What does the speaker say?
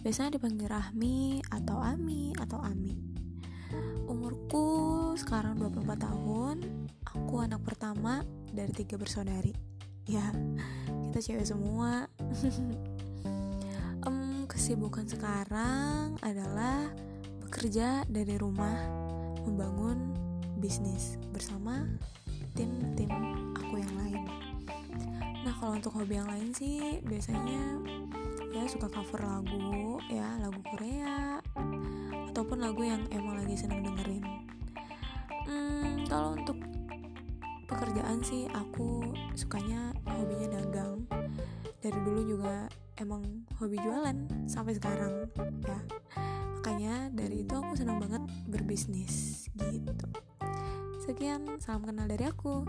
Biasanya dipanggil Rahmi atau Ami atau Ami. Umurku sekarang 24 tahun. Aku anak pertama dari tiga bersaudari. Ya, kita cewek semua. um, kesibukan sekarang adalah bekerja dari rumah, membangun bisnis bersama tim-tim kalau untuk hobi yang lain sih biasanya ya suka cover lagu ya lagu Korea ataupun lagu yang emang lagi seneng dengerin. Hmm, kalau untuk pekerjaan sih aku sukanya hobinya dagang. Dari dulu juga emang hobi jualan sampai sekarang ya. Makanya dari itu aku senang banget berbisnis gitu. Sekian salam kenal dari aku